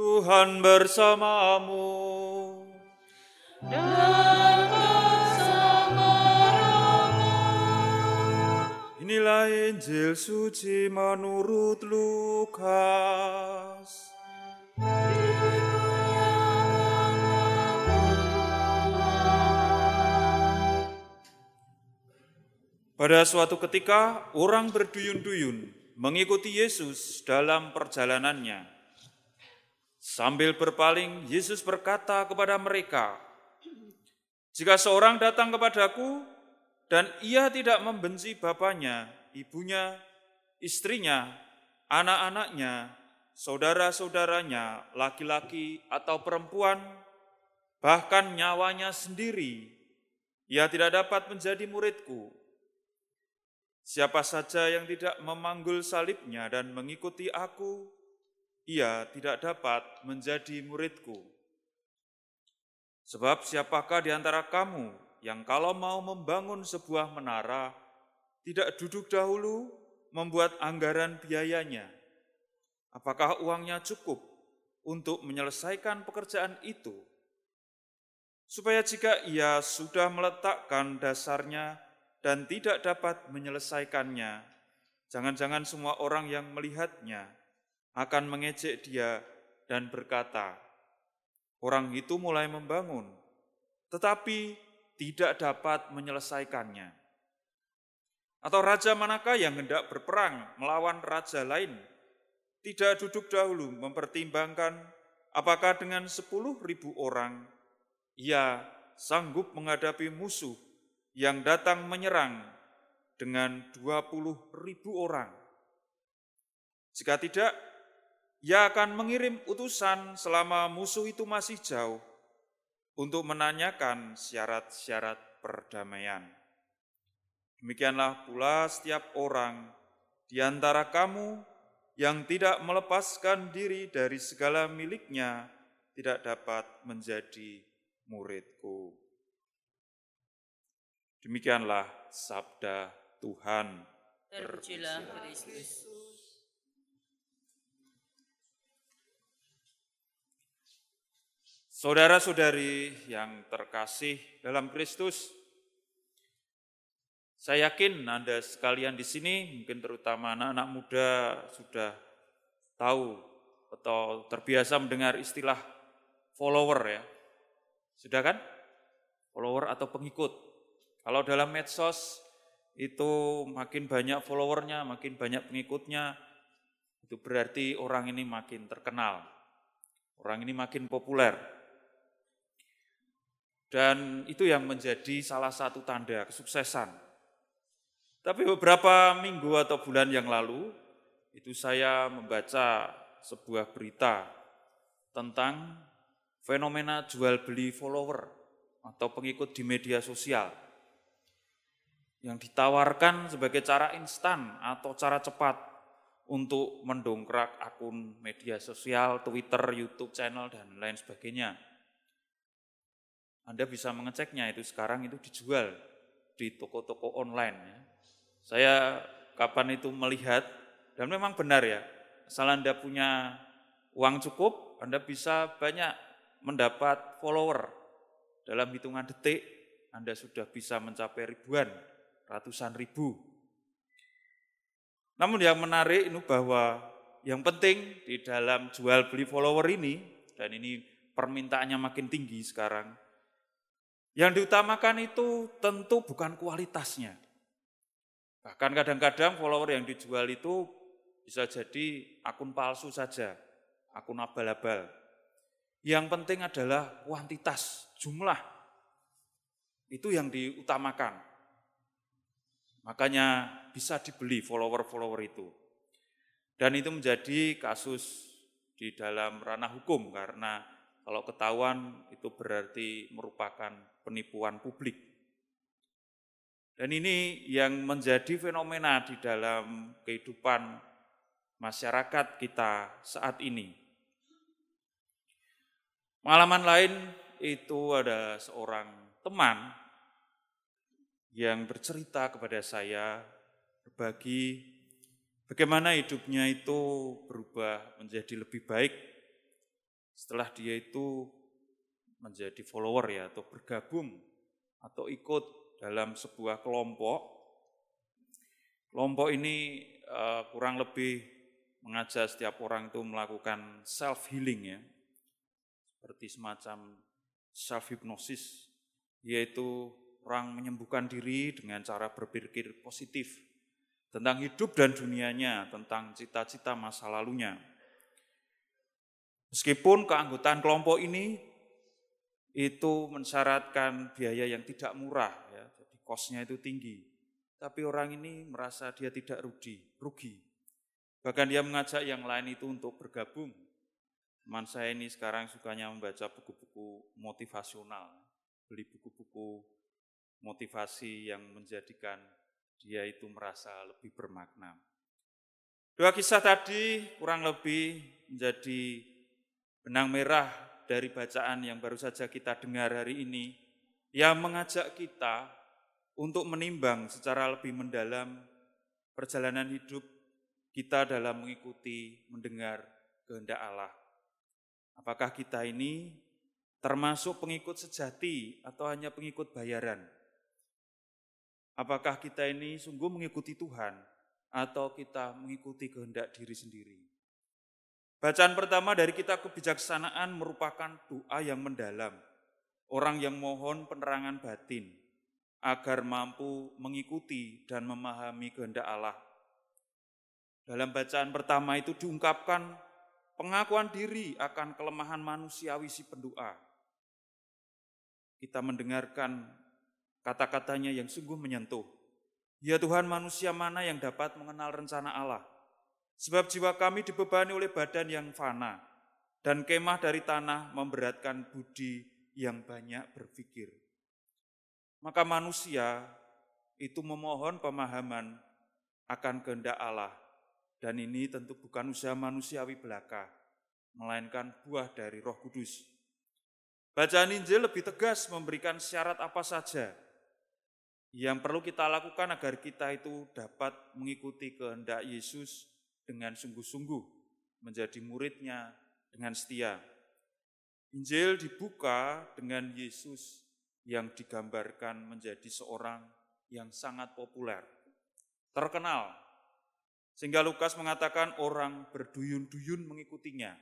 Tuhan bersamamu. Dan bersama. Inilah Injil suci menurut Lukas. Pada suatu ketika, orang berduyun-duyun mengikuti Yesus dalam perjalanannya. Sambil berpaling, Yesus berkata kepada mereka, "Jika seorang datang kepadaku dan ia tidak membenci bapaknya, ibunya, istrinya, anak-anaknya, saudara-saudaranya, laki-laki atau perempuan, bahkan nyawanya sendiri, ia tidak dapat menjadi muridku." Siapa saja yang tidak memanggul salibnya dan mengikuti aku, ia tidak dapat menjadi muridku. Sebab siapakah di antara kamu yang kalau mau membangun sebuah menara, tidak duduk dahulu membuat anggaran biayanya? Apakah uangnya cukup untuk menyelesaikan pekerjaan itu? Supaya jika ia sudah meletakkan dasarnya, dan tidak dapat menyelesaikannya, jangan-jangan semua orang yang melihatnya akan mengejek dia dan berkata, "Orang itu mulai membangun, tetapi tidak dapat menyelesaikannya." Atau raja manakah yang hendak berperang melawan raja lain, tidak duduk dahulu mempertimbangkan apakah dengan sepuluh ribu orang ia sanggup menghadapi musuh yang datang menyerang dengan 20 ribu orang. Jika tidak, ia akan mengirim utusan selama musuh itu masih jauh untuk menanyakan syarat-syarat perdamaian. Demikianlah pula setiap orang di antara kamu yang tidak melepaskan diri dari segala miliknya tidak dapat menjadi muridku. Demikianlah sabda Tuhan. Terpujilah Kristus. Saudara-saudari yang terkasih dalam Kristus, saya yakin Anda sekalian di sini, mungkin terutama anak-anak muda sudah tahu atau terbiasa mendengar istilah follower ya. Sudah kan? Follower atau pengikut. Kalau dalam medsos itu makin banyak followernya, makin banyak pengikutnya, itu berarti orang ini makin terkenal. Orang ini makin populer. Dan itu yang menjadi salah satu tanda kesuksesan. Tapi beberapa minggu atau bulan yang lalu, itu saya membaca sebuah berita tentang fenomena jual beli follower atau pengikut di media sosial yang ditawarkan sebagai cara instan atau cara cepat untuk mendongkrak akun media sosial, Twitter, YouTube channel, dan lain sebagainya. Anda bisa mengeceknya itu sekarang itu dijual di toko-toko online. Ya. Saya kapan itu melihat, dan memang benar ya, asal Anda punya uang cukup, Anda bisa banyak mendapat follower. Dalam hitungan detik, Anda sudah bisa mencapai ribuan ratusan ribu. Namun yang menarik ini bahwa yang penting di dalam jual beli follower ini, dan ini permintaannya makin tinggi sekarang, yang diutamakan itu tentu bukan kualitasnya. Bahkan kadang-kadang follower yang dijual itu bisa jadi akun palsu saja, akun abal-abal. Yang penting adalah kuantitas, jumlah. Itu yang diutamakan. Makanya bisa dibeli follower-follower itu. Dan itu menjadi kasus di dalam ranah hukum karena kalau ketahuan itu berarti merupakan penipuan publik. Dan ini yang menjadi fenomena di dalam kehidupan masyarakat kita saat ini. Pengalaman lain itu ada seorang teman yang bercerita kepada saya, berbagi bagaimana hidupnya itu berubah menjadi lebih baik setelah dia itu menjadi follower ya atau bergabung atau ikut dalam sebuah kelompok. Kelompok ini uh, kurang lebih mengajak setiap orang itu melakukan self healing ya. Seperti semacam self hypnosis yaitu orang menyembuhkan diri dengan cara berpikir positif tentang hidup dan dunianya, tentang cita-cita masa lalunya. Meskipun keanggotaan kelompok ini itu mensyaratkan biaya yang tidak murah, ya, jadi kosnya itu tinggi. Tapi orang ini merasa dia tidak rugi, rugi. Bahkan dia mengajak yang lain itu untuk bergabung. Teman saya ini sekarang sukanya membaca buku-buku motivasional, beli buku-buku motivasi yang menjadikan dia itu merasa lebih bermakna. Dua kisah tadi kurang lebih menjadi benang merah dari bacaan yang baru saja kita dengar hari ini yang mengajak kita untuk menimbang secara lebih mendalam perjalanan hidup kita dalam mengikuti mendengar kehendak Allah. Apakah kita ini termasuk pengikut sejati atau hanya pengikut bayaran? Apakah kita ini sungguh mengikuti Tuhan atau kita mengikuti kehendak diri sendiri? Bacaan pertama dari kitab kebijaksanaan merupakan doa yang mendalam. Orang yang mohon penerangan batin agar mampu mengikuti dan memahami kehendak Allah. Dalam bacaan pertama itu diungkapkan pengakuan diri akan kelemahan manusiawi si pendoa. Kita mendengarkan kata-katanya yang sungguh menyentuh. Ya Tuhan manusia mana yang dapat mengenal rencana Allah? Sebab jiwa kami dibebani oleh badan yang fana, dan kemah dari tanah memberatkan budi yang banyak berpikir. Maka manusia itu memohon pemahaman akan kehendak Allah, dan ini tentu bukan usaha manusiawi belaka, melainkan buah dari roh kudus. Bacaan Injil lebih tegas memberikan syarat apa saja yang perlu kita lakukan agar kita itu dapat mengikuti kehendak Yesus dengan sungguh-sungguh menjadi muridnya dengan setia. Injil dibuka dengan Yesus yang digambarkan menjadi seorang yang sangat populer, terkenal. Sehingga Lukas mengatakan orang berduyun-duyun mengikutinya.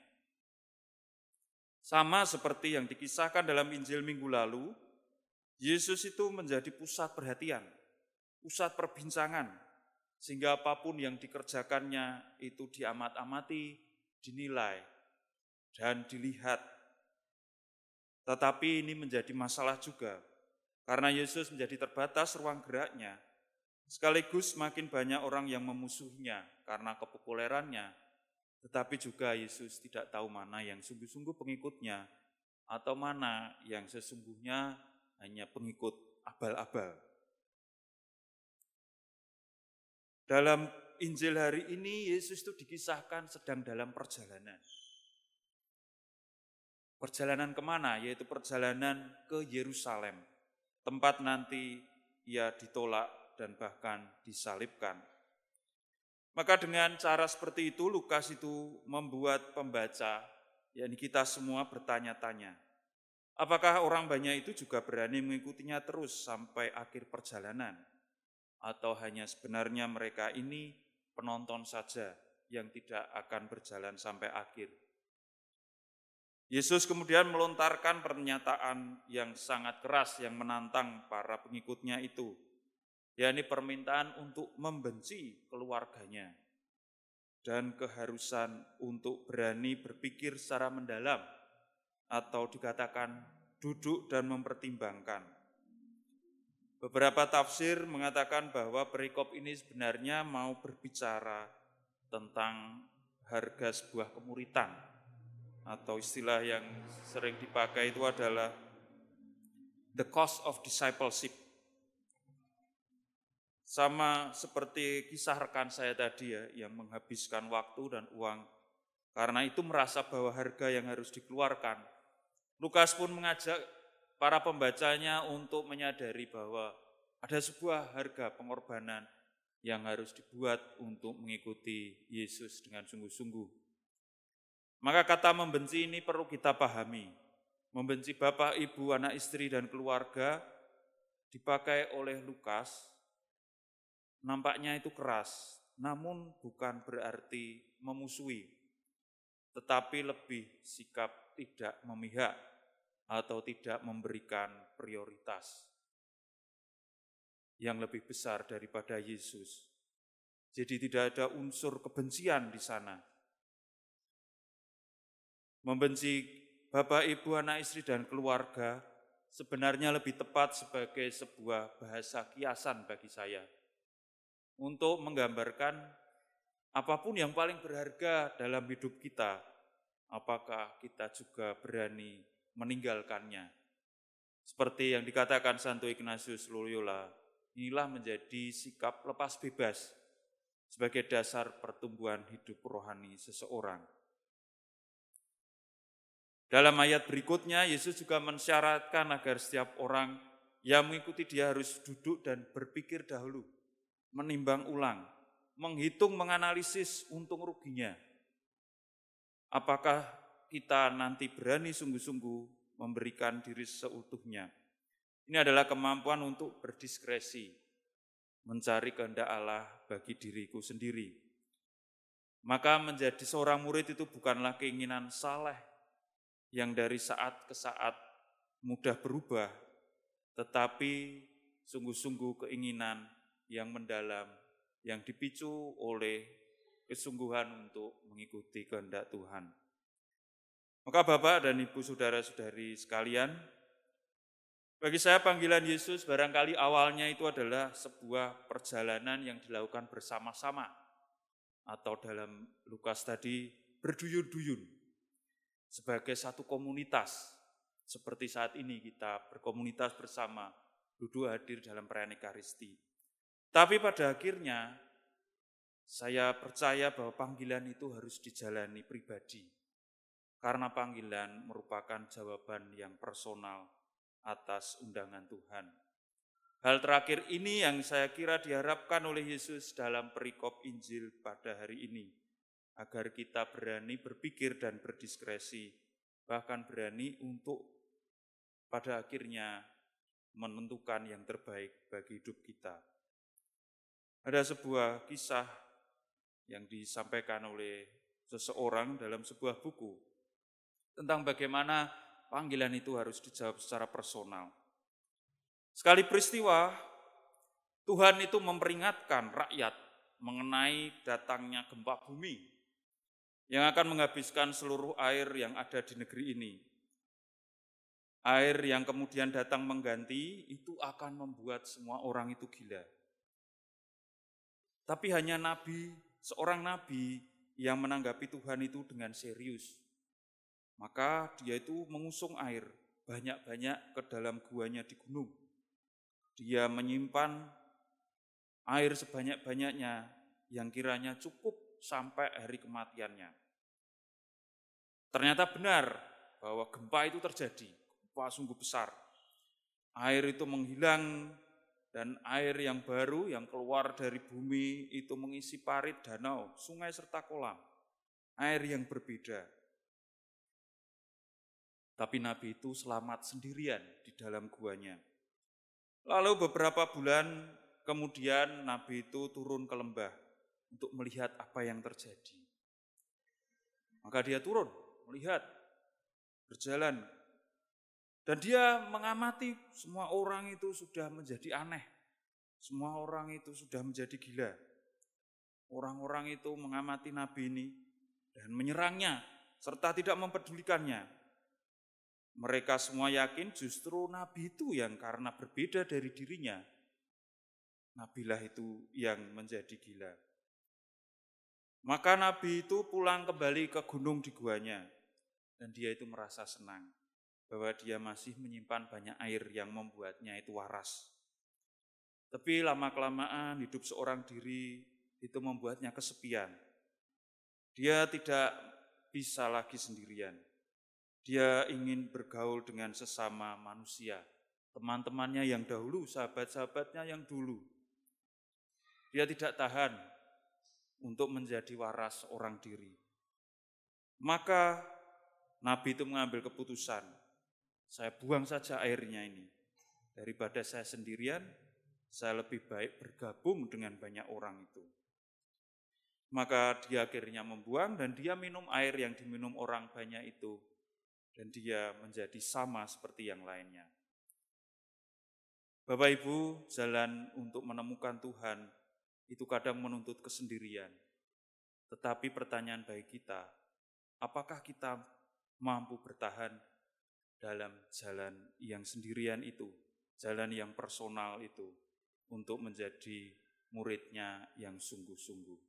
Sama seperti yang dikisahkan dalam Injil minggu lalu, Yesus itu menjadi pusat perhatian, pusat perbincangan, sehingga apa pun yang dikerjakannya itu diamat-amati, dinilai, dan dilihat. Tetapi ini menjadi masalah juga, karena Yesus menjadi terbatas ruang geraknya, sekaligus makin banyak orang yang memusuhnya karena kepopulerannya, tetapi juga Yesus tidak tahu mana yang sungguh-sungguh pengikutnya, atau mana yang sesungguhnya hanya pengikut abal-abal. Dalam Injil hari ini Yesus itu dikisahkan sedang dalam perjalanan. Perjalanan ke mana? Yaitu perjalanan ke Yerusalem. Tempat nanti ia ditolak dan bahkan disalibkan. Maka dengan cara seperti itu Lukas itu membuat pembaca, yakni kita semua bertanya-tanya. Apakah orang banyak itu juga berani mengikutinya terus sampai akhir perjalanan? Atau hanya sebenarnya mereka ini penonton saja yang tidak akan berjalan sampai akhir. Yesus kemudian melontarkan pernyataan yang sangat keras yang menantang para pengikutnya itu, yakni permintaan untuk membenci keluarganya dan keharusan untuk berani berpikir secara mendalam atau dikatakan duduk dan mempertimbangkan Beberapa tafsir mengatakan bahwa perikop ini sebenarnya mau berbicara tentang harga sebuah kemuritan atau istilah yang sering dipakai itu adalah the cost of discipleship. Sama seperti kisah rekan saya tadi ya, yang menghabiskan waktu dan uang karena itu merasa bahwa harga yang harus dikeluarkan. Lukas pun mengajak para pembacanya untuk menyadari bahwa ada sebuah harga pengorbanan yang harus dibuat untuk mengikuti Yesus dengan sungguh-sungguh. Maka kata membenci ini perlu kita pahami. Membenci bapak, ibu, anak istri, dan keluarga dipakai oleh Lukas, nampaknya itu keras, namun bukan berarti memusuhi, tetapi lebih sikap tidak memihak atau tidak memberikan prioritas yang lebih besar daripada Yesus. Jadi tidak ada unsur kebencian di sana. Membenci bapak, ibu, anak istri, dan keluarga sebenarnya lebih tepat sebagai sebuah bahasa kiasan bagi saya. Untuk menggambarkan apa pun yang paling berharga dalam hidup kita, apakah kita juga berani meninggalkannya. Seperti yang dikatakan Santo Ignatius Loyola, inilah menjadi sikap lepas bebas sebagai dasar pertumbuhan hidup rohani seseorang. Dalam ayat berikutnya, Yesus juga mensyaratkan agar setiap orang yang mengikuti dia harus duduk dan berpikir dahulu, menimbang ulang, menghitung, menganalisis untung ruginya. Apakah kita nanti berani sungguh-sungguh memberikan diri seutuhnya? Ini adalah kemampuan untuk berdiskresi, mencari kehendak Allah bagi diriku sendiri. Maka menjadi seorang murid itu bukanlah keinginan saleh yang dari saat ke saat mudah berubah, tetapi sungguh-sungguh keinginan yang mendalam, yang dipicu oleh kesungguhan untuk mengikuti kehendak Tuhan. Maka Bapak dan Ibu saudara-saudari sekalian, bagi saya panggilan Yesus barangkali awalnya itu adalah sebuah perjalanan yang dilakukan bersama-sama. Atau dalam Lukas tadi berduyun-duyun sebagai satu komunitas. Seperti saat ini kita berkomunitas bersama, duduk hadir dalam perayaan Ekaristi. Tapi pada akhirnya saya percaya bahwa panggilan itu harus dijalani pribadi. Karena panggilan merupakan jawaban yang personal atas undangan Tuhan. Hal terakhir ini yang saya kira diharapkan oleh Yesus dalam perikop Injil pada hari ini, agar kita berani berpikir dan berdiskresi, bahkan berani untuk pada akhirnya menentukan yang terbaik bagi hidup kita. Ada sebuah kisah yang disampaikan oleh seseorang dalam sebuah buku tentang bagaimana panggilan itu harus dijawab secara personal. Sekali peristiwa, Tuhan itu memperingatkan rakyat mengenai datangnya gempa bumi yang akan menghabiskan seluruh air yang ada di negeri ini. Air yang kemudian datang mengganti itu akan membuat semua orang itu gila. Tapi hanya nabi, seorang nabi yang menanggapi Tuhan itu dengan serius. Maka dia itu mengusung air banyak-banyak ke dalam guanya di gunung. Dia menyimpan air sebanyak-banyaknya yang kiranya cukup sampai hari kematiannya. Ternyata benar bahwa gempa itu terjadi, gempa sungguh besar. Air itu menghilang dan air yang baru yang keluar dari bumi itu mengisi parit, danau, sungai serta kolam. Air yang berbeda. Tapi Nabi itu selamat sendirian di dalam guanya. Lalu beberapa bulan kemudian Nabi itu turun ke lembah untuk melihat apa yang terjadi. Maka dia turun, melihat, berjalan. Dan dia mengamati semua orang itu sudah menjadi aneh. Semua orang itu sudah menjadi gila. Orang-orang itu mengamati Nabi ini dan menyerangnya serta tidak mempedulikannya. Mereka semua yakin justru nabi itu yang karena berbeda dari dirinya, nabilah itu yang menjadi gila. Maka nabi itu pulang kembali ke gunung di guanya, dan dia itu merasa senang bahwa dia masih menyimpan banyak air yang membuatnya itu waras. Tapi lama-kelamaan hidup seorang diri itu membuatnya kesepian. Dia tidak bisa lagi sendirian. Dia ingin bergaul dengan sesama manusia, teman-temannya yang dahulu, sahabat-sahabatnya yang dulu. Dia tidak tahan untuk menjadi waras orang diri. Maka Nabi itu mengambil keputusan, saya buang saja airnya ini. Daripada saya sendirian, saya lebih baik bergabung dengan banyak orang itu. Maka dia akhirnya membuang dan dia minum air yang diminum orang banyak itu. Dan dia menjadi sama seperti yang lainnya. Bapak Ibu, jalan untuk menemukan Tuhan itu kadang menuntut kesendirian. Tetapi pertanyaan bagi kita, apakah kita mampu bertahan dalam jalan yang sendirian itu, jalan yang personal itu, untuk menjadi muridnya yang sungguh-sungguh.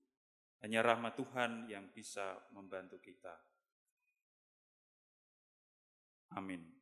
Hanya rahmat Tuhan yang bisa membantu kita. Amin.